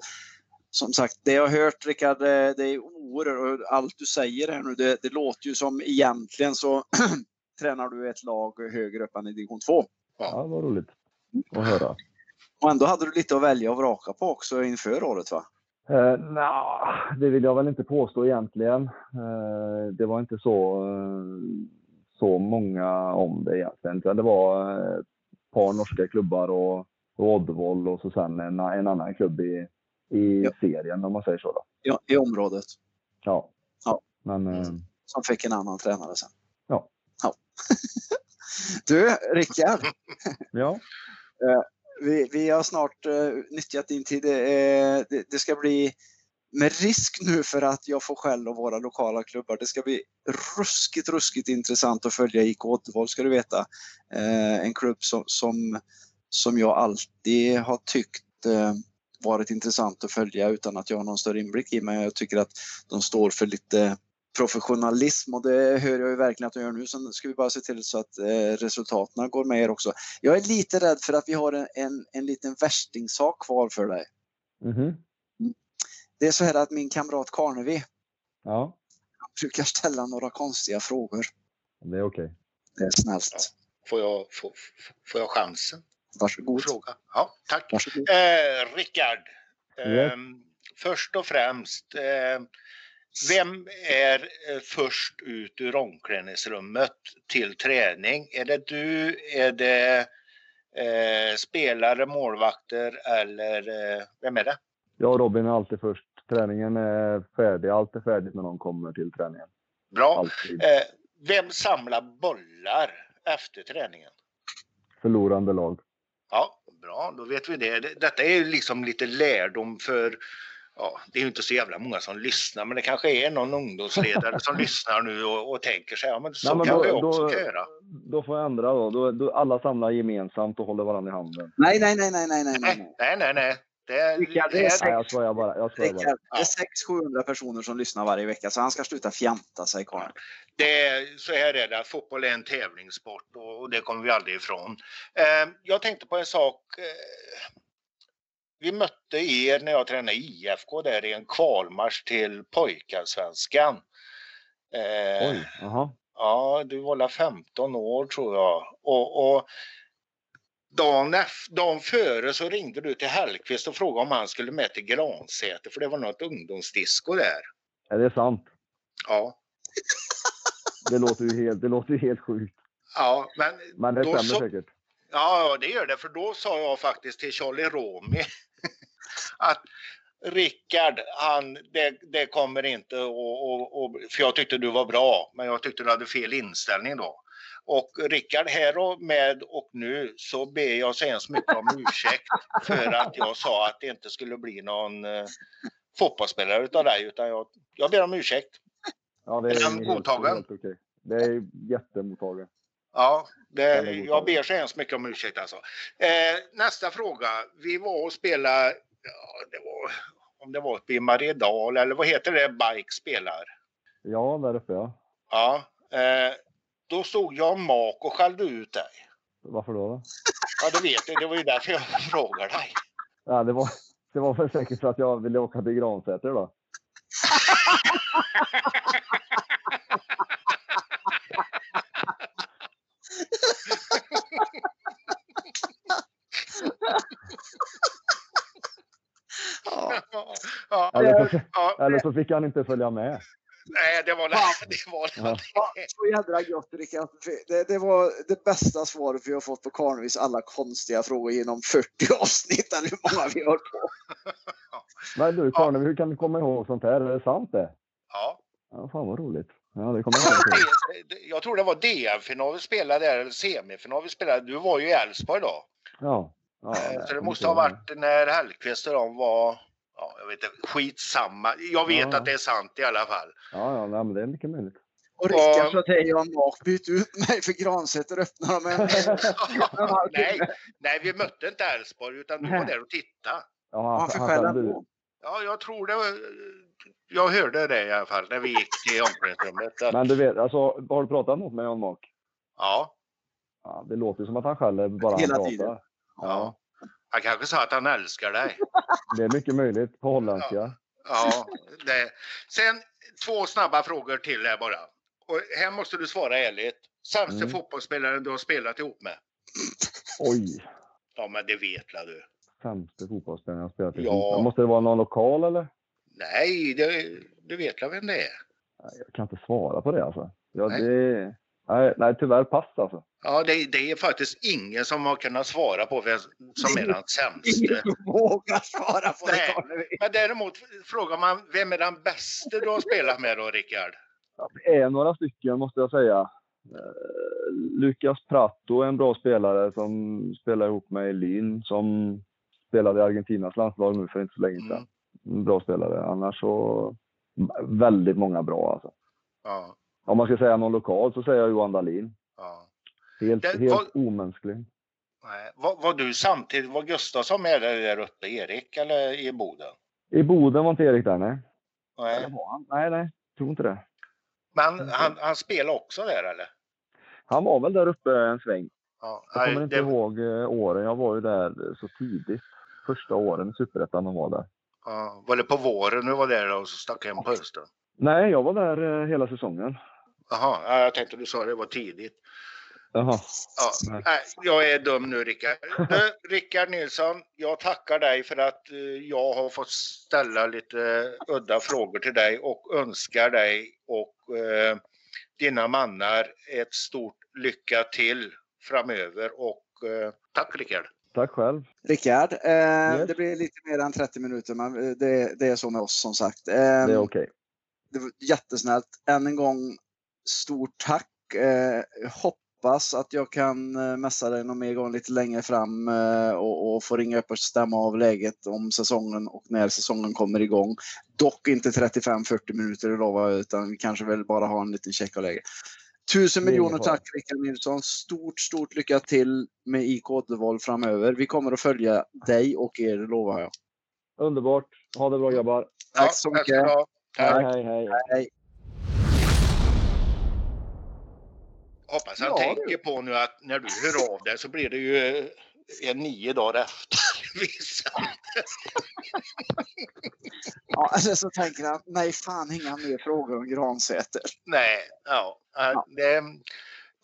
som sagt, det jag har hört Rickard, det, det är oerhört, allt du säger här nu, det, det låter ju som egentligen så [CLEARS THROAT] tränar du ett lag högre upp än i division 2. Ja, var roligt att höra. Och ändå hade du lite att välja och vraka på också inför året va? Eh, Nja, det vill jag väl inte påstå egentligen. Eh, det var inte så, eh, så många om det egentligen. Det var eh, ett par norska klubbar och, Oddvoll och så sen en, en annan klubb i, i Ja. serien om man säger så. Då. I, i området. Ja. Ja. Men eh, Som fick en annan tränare sen. Ja. ja. [LAUGHS] du, Rickard. ja, [LAUGHS] Vi, vi har snart uh, nyttjat din tid. Det, det, det ska bli med risk nu för att jag får skäll av våra lokala klubbar. Det ska bli ruskigt, ruskigt intressant att följa IK Återvoll ska du veta. Eh, en klubb som, som, som jag alltid har tyckt eh, varit intressant att följa utan att jag har någon större inblick i. Men jag tycker att de står för lite professionalism och det hör jag ju verkligen att de gör nu. Sen ska vi bara se till så att eh, resultaten går med er också. Jag är lite rädd för att vi har en, en, en liten värstingsak kvar för dig. mhm. Det är så här att min kamrat Karnevi ja, brukar ställa några konstiga frågor. det är okej. Det är snällt. Får, jag, får, får jag chansen? Varsågod. Fråga. Ja, tack. Varsågod. Eh, Rickard, Yes. ehm, först och främst. Eh, vem är eh, först ut ur omklädningsrummet till träning? Är det du? Är det eh, spelare, målvakter eller eh, vem är det? Jag och Robin är alltid först. Träningen är färdig. Allt är färdigt när de kommer till träningen. Bra. Eh, vem samlar bollar efter träningen? Förlorande lag. Ja, bra, då vet vi det. Det- Detta är ju liksom lite lärdom för ja, det är ju inte så jävla många som lyssnar, men det kanske är någon ungdomsledare som [LAUGHS] lyssnar nu och, och tänker sig, ja men så Nej, men kanske då- jag också då- kan göra. Då får jag ändra då. då, då alla samlar gemensamt och håller varandra i handen. Nej, nej, nej, nej, nej, nej, nej. Nej, nej, nej. Det är, Rickard, det är det är, sant. Nej, jag skojar bara. Jag skojar bara. Det är Ja. 600-700 personer som lyssnar varje vecka så han ska sluta fjanta sig karln. det är, så här är det, fotboll är en tävlingssport och, och det kommer vi aldrig ifrån. Eh, jag tänkte på en sak. Eh, vi mötte er när jag tränade IFK där i en kvalmatch till pojkarsvenskan. Eh, Oj, jaha. Ja, du var väl 15 år tror jag. Och, och dagen, dagen före så ringde du till Hellqvist och frågade om han skulle med till Gransäter för det var något ungdomsdisco där. Är det sant? Ja, [LAUGHS] Det låter ju helt, det låter ju helt sjukt. ja men, Men det stämmer så- säkert. ja, ja, det gör det. För då sa jag faktiskt till Charlie Romy att Rickard, han, det, det kommer inte och, och, och, för jag tyckte du var bra, men jag tyckte du hade fel inställning då. Och Rickard, här och med och nu så ber jag så hemskt mycket om ursäkt för att jag sa att det inte skulle bli någon eh, fotbollsspelare utav dig, utan jag, jag ber om ursäkt. Ja, det Är är den helt, godtagen? helt okej. Det är jättemottagen. Ja, det, jag ber så hemskt mycket om ursäkt alltså. Eh, nästa fråga. Vi var och spelade, ja, det var, om det var uppe i Mariedal eller vad heter det Bike spelar? Ja, där uppe ja. Ja, eh, då stod jag mak och skällde ut dig. Varför då? då? Ja, det vet du. Det var ju därför jag [LAUGHS] frågade dig. Ja, det var, det var väl säkert för att jag ville åka till Gransäter då. [LAUGHS] Ja. ja, Eller så, ja, eller så fick han inte följa med. nej, det var det. [LAUGHS] det, var det. Ja. Så jädra gott Rickard. Det, det var det bästa svaret vi har fått på Karnvis alla konstiga frågor genom 40 avsnitt eller hur många vi har på. [LAUGHS] Men du Karnevi, hur kan du komma ihåg sånt här? Är det sant det? Ja. Ja, fan vad roligt. Ja, det kommer jag Jag tror det var DM-final vi spelade där, eller semifinal vi spelade. Du var ju i Elfsborg då. Ja. ja Eh, så det måste ha varit när Hellqvist och de var, ja, jag vet inte, skitsamma. Jag vet Ja. att det är sant i alla fall. Ja, ja nej, men det är mycket möjligt. Och Rickard sa till Jan Mak, byt ut mig för Gransäter öppnar de en... [LAUGHS] [LAUGHS] nej, nej, vi mötte inte Elfsborg utan du var där och tittade. Ja, Han fick han- skäll han- ändå. Ja, jag tror det. var- Jag hörde det i alla fall när vi gick till omklädningsrummet. att- [LAUGHS] Men du vet, alltså, har du pratat något med Jan Mak? Ja, Ja, det låter som att han skäller bara han Hela pratar. tiden. Ja, ja. Han kanske sa att han älskar dig. det är mycket möjligt på holländska. Ja, det. Sen två snabba frågor till här bara. Och här måste du svara ärligt. Sämste Mm. fotbollsspelaren du har spelat ihop med? Oj, Ja, men det vet la du. sämste fotbollsspelaren jag spelat i. Ja. Måste det vara någon lokal eller? Nej, det, du vet la vem det är. Jag kan inte svara på det alltså. Ja, Nej. det... nej, nej, tyvärr pass alltså. Ja, det, det är faktiskt ingen som har kunnat svara på vem som är den sämste. Ingen vågar svara på det Nej. Men däremot frågar man vem är den bästa du har spelat med då, Rickard? Det är några stycken måste jag säga. Eh, Lucas Prato är en bra spelare som spelar ihop med Elin som spelade i Argentinas landslag nu för inte så länge sedan. Mm. Bra spelare. Annars så väldigt många bra alltså. Ja, Om man ska säga någon lokal så säger jag Johan Dahlin. ja. Helt, Det- helt vad- omänsklig. Nej. Var, var du samtidigt, var Gustafsson med där, där uppe, Erik, eller i Boden? I Boden var inte Erik där, nej. Nej. Eller var han? Nej, nej. Tror inte det. Men han, han spelade också där eller? Han var väl där uppe en sväng. Ja, Jag kommer nej, inte det- ihåg eh, åren. Jag var ju där så tidigt. Första åren i Superettan de var där. Ja, var det på våren du var där och så stack hem på hösten? Nej, jag var där eh, hela säsongen. Jaha, ja, jag tänkte du sa det var tidigt. Jaha. Ja, Nej. jag är dum nu Rickard. Du, [LAUGHS] Rickard Nilsson, jag tackar dig för att eh, jag har fått ställa lite udda frågor till dig och önskar dig och eh, dina mannar ett stort lycka till framöver och eh, tack Rickard. Tack själv. Rickard, eh, Yes. det blir lite mer än 30 minuter men det, det är så med oss som sagt. Eh, Det är okej. det var jättesnällt. Än en gång, stort tack. Eh, hoppas att jag kan eh, messa dig någon mer gång lite längre fram eh, och, och få ringa upp och stämma av läget om säsongen och när säsongen kommer igång. Dock inte 35-40 minuter jag, utan vi kanske väl bara ha en liten check av läget. Tusen miljoner tack Rickard Nilsson. Stort, stort lycka till med IK Oddevold framöver. Vi kommer att följa dig och er, lovar jag. Underbart. Ha det bra grabbar. Tack så tack mycket. ha. Hej, Tack. hej, hej. Hej. Hoppas han Ja, tänker på nu att när du hör av dig så blir det ju eh, en nio dagar efter. [LAUGHS] Ja, eller så tänker han, nej fan inga mer frågor om Gransäter. Nej, ja. Ja. Det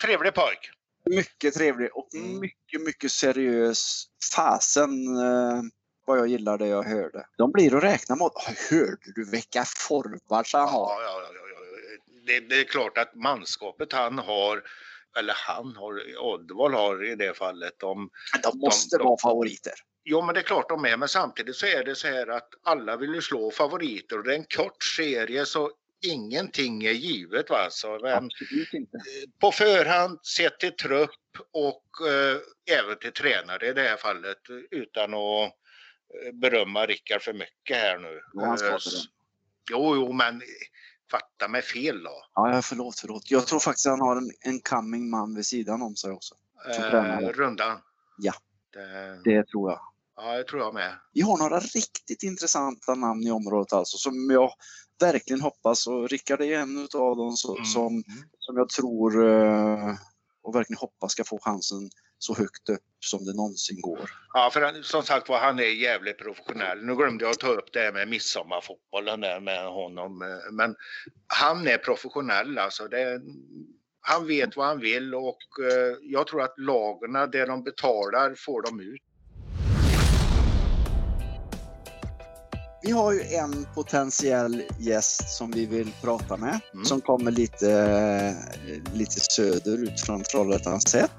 trevlig pojk. Mycket trevlig och Mm. mycket, mycket seriös. Fasen eh, vad jag gillar det jag hörde. De blir att räkna mot. Oh, hörde du vilka forwards han har? Ja, ja, ja. Det, det är klart att manskapet han har, eller han har, Oddvall har i det fallet, de, De måste de- vara favoriter. Jo, men det är klart de är, men samtidigt så är det så här att alla vill ju slå favoriter och det är en kort serie så ingenting är givet. Va? Så, men på förhand, sett till trupp och eh, även till tränare i det här fallet utan att eh, berömma Rickard för mycket här nu. Ja, han Eh. Jo, jo, men fatta mig fel då. Ja, förlåt, förlåt. Jag tror faktiskt han har en, en coming man vid sidan om sig också. Som. Eh, rundan. Ja. Det, Det tror jag. ja, det tror jag med. Vi har några riktigt intressanta namn i området alltså som jag verkligen hoppas och Rickard är en av dem så, Mm. som, som jag tror eh, och verkligen hoppas ska få chansen så högt upp som det någonsin går. Ja, för han, som sagt var, han är jävligt professionell. Nu glömde jag ta upp det här med midsommarfotbollen där med honom. Eh, men han är professionell alltså. Det, han vet vad han vill och eh, jag tror att lagarna, det de betalar, får de ut. Vi har ju en potentiell gäst som vi vill prata med Mm. som kommer lite, eh, lite söderut från Trollhättan sett.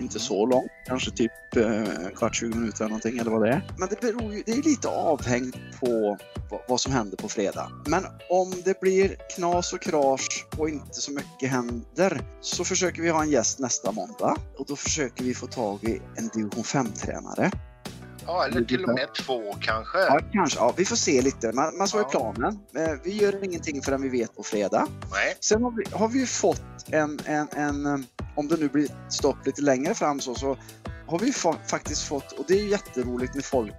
Inte så långt, kanske typ eh, kvart, 20 minuter eller någonting eller vad det är. Men det beror ju, det är lite avhängt på vad, vad som händer på fredag. Men om det blir knas och krasch och inte så mycket händer så försöker vi ha en gäst nästa måndag och då försöker vi få tag i en division 5-tränare. Ja, eller till och med två kanske. Ja, kanske. Ja, vi får se lite. Men så är Ja. planen. Eh, Vi gör ingenting förrän vi vet på fredag. Nej. Sen har vi, har vi ju fått en, en, en, eh, om det nu blir stopp lite längre fram så, så har vi fa faktiskt fått, och det är ju jätteroligt med folk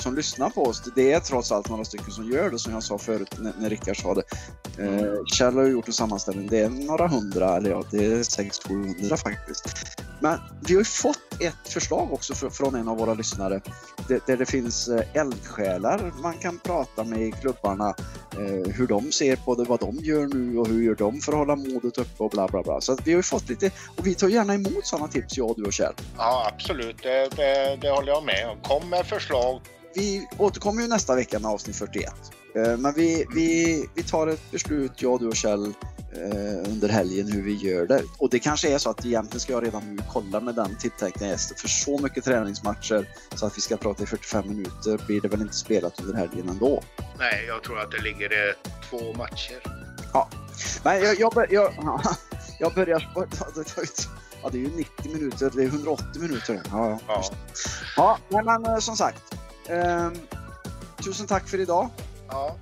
som lyssnar på oss. Det är trots allt några stycken som gör det som jag sa förut när, när Rickard sa det. Eh, Kjell har gjort en sammanställning. Det är några hundra, eller ja, det är säkert 700 faktiskt. Men vi har ju fått ett förslag också fr- från en av våra lyssnare där, där det finns eh, eldsjälar man kan prata med i klubbarna. Eh, hur de ser på det, vad de gör nu och hur gör de för att hålla modet uppe och bla bla bla. Så vi har ju fått lite, och vi tar gärna emot sådana tips, jag, du och Kjell. Ja, absolut. Det, det, det håller jag med om. Kom med förslag. Vi återkommer ju nästa vecka med avsnitt 41. Eh, Men vi, vi, vi tar ett beslut, jag, du och Kjell, eh, under helgen hur vi gör det. Och det kanske är så att egentligen ska jag redan nu kolla med den tilltänkta gästen. För så mycket träningsmatcher så att vi ska prata i 45 minuter blir det väl inte spelat under helgen ändå. Nej, jag tror att det ligger eh, två matcher. Men jag, jag, bör, jag, [LAUGHS] jag börjar... [LAUGHS] Ja, det är ju 90 minuter, det är 180 minuter. Ja, ja. Ja, ja men eh, som sagt. Ehm, tusen tack för idag. ja,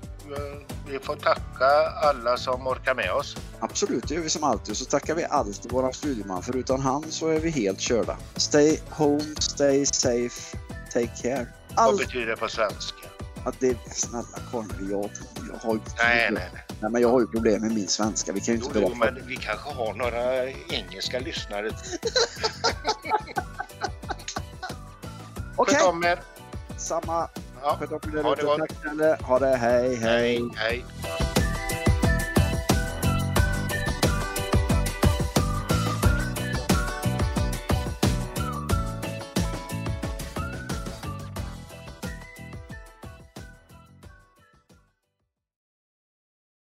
vi får tacka alla som orkar med oss. Absolut, det gör vi som alltid. Så tackar vi alltid våran studieman. För utan han så är vi helt körda. Stay home, stay safe, take care. Vad Allt, betyder det på svenska? ja, det, snälla Conny, jag, jag har ju Nej, nej, nej. nej, men jag har ju problem med min svenska. Vi kan ju Jo, inte jo, berätta. men vi kanske har några engelska lyssnare. [LAUGHS] Okej, Sköt om er. samma. Ja, Sköt om er Ha det gott. Tack. Ha det, hej, hej. hej, hej.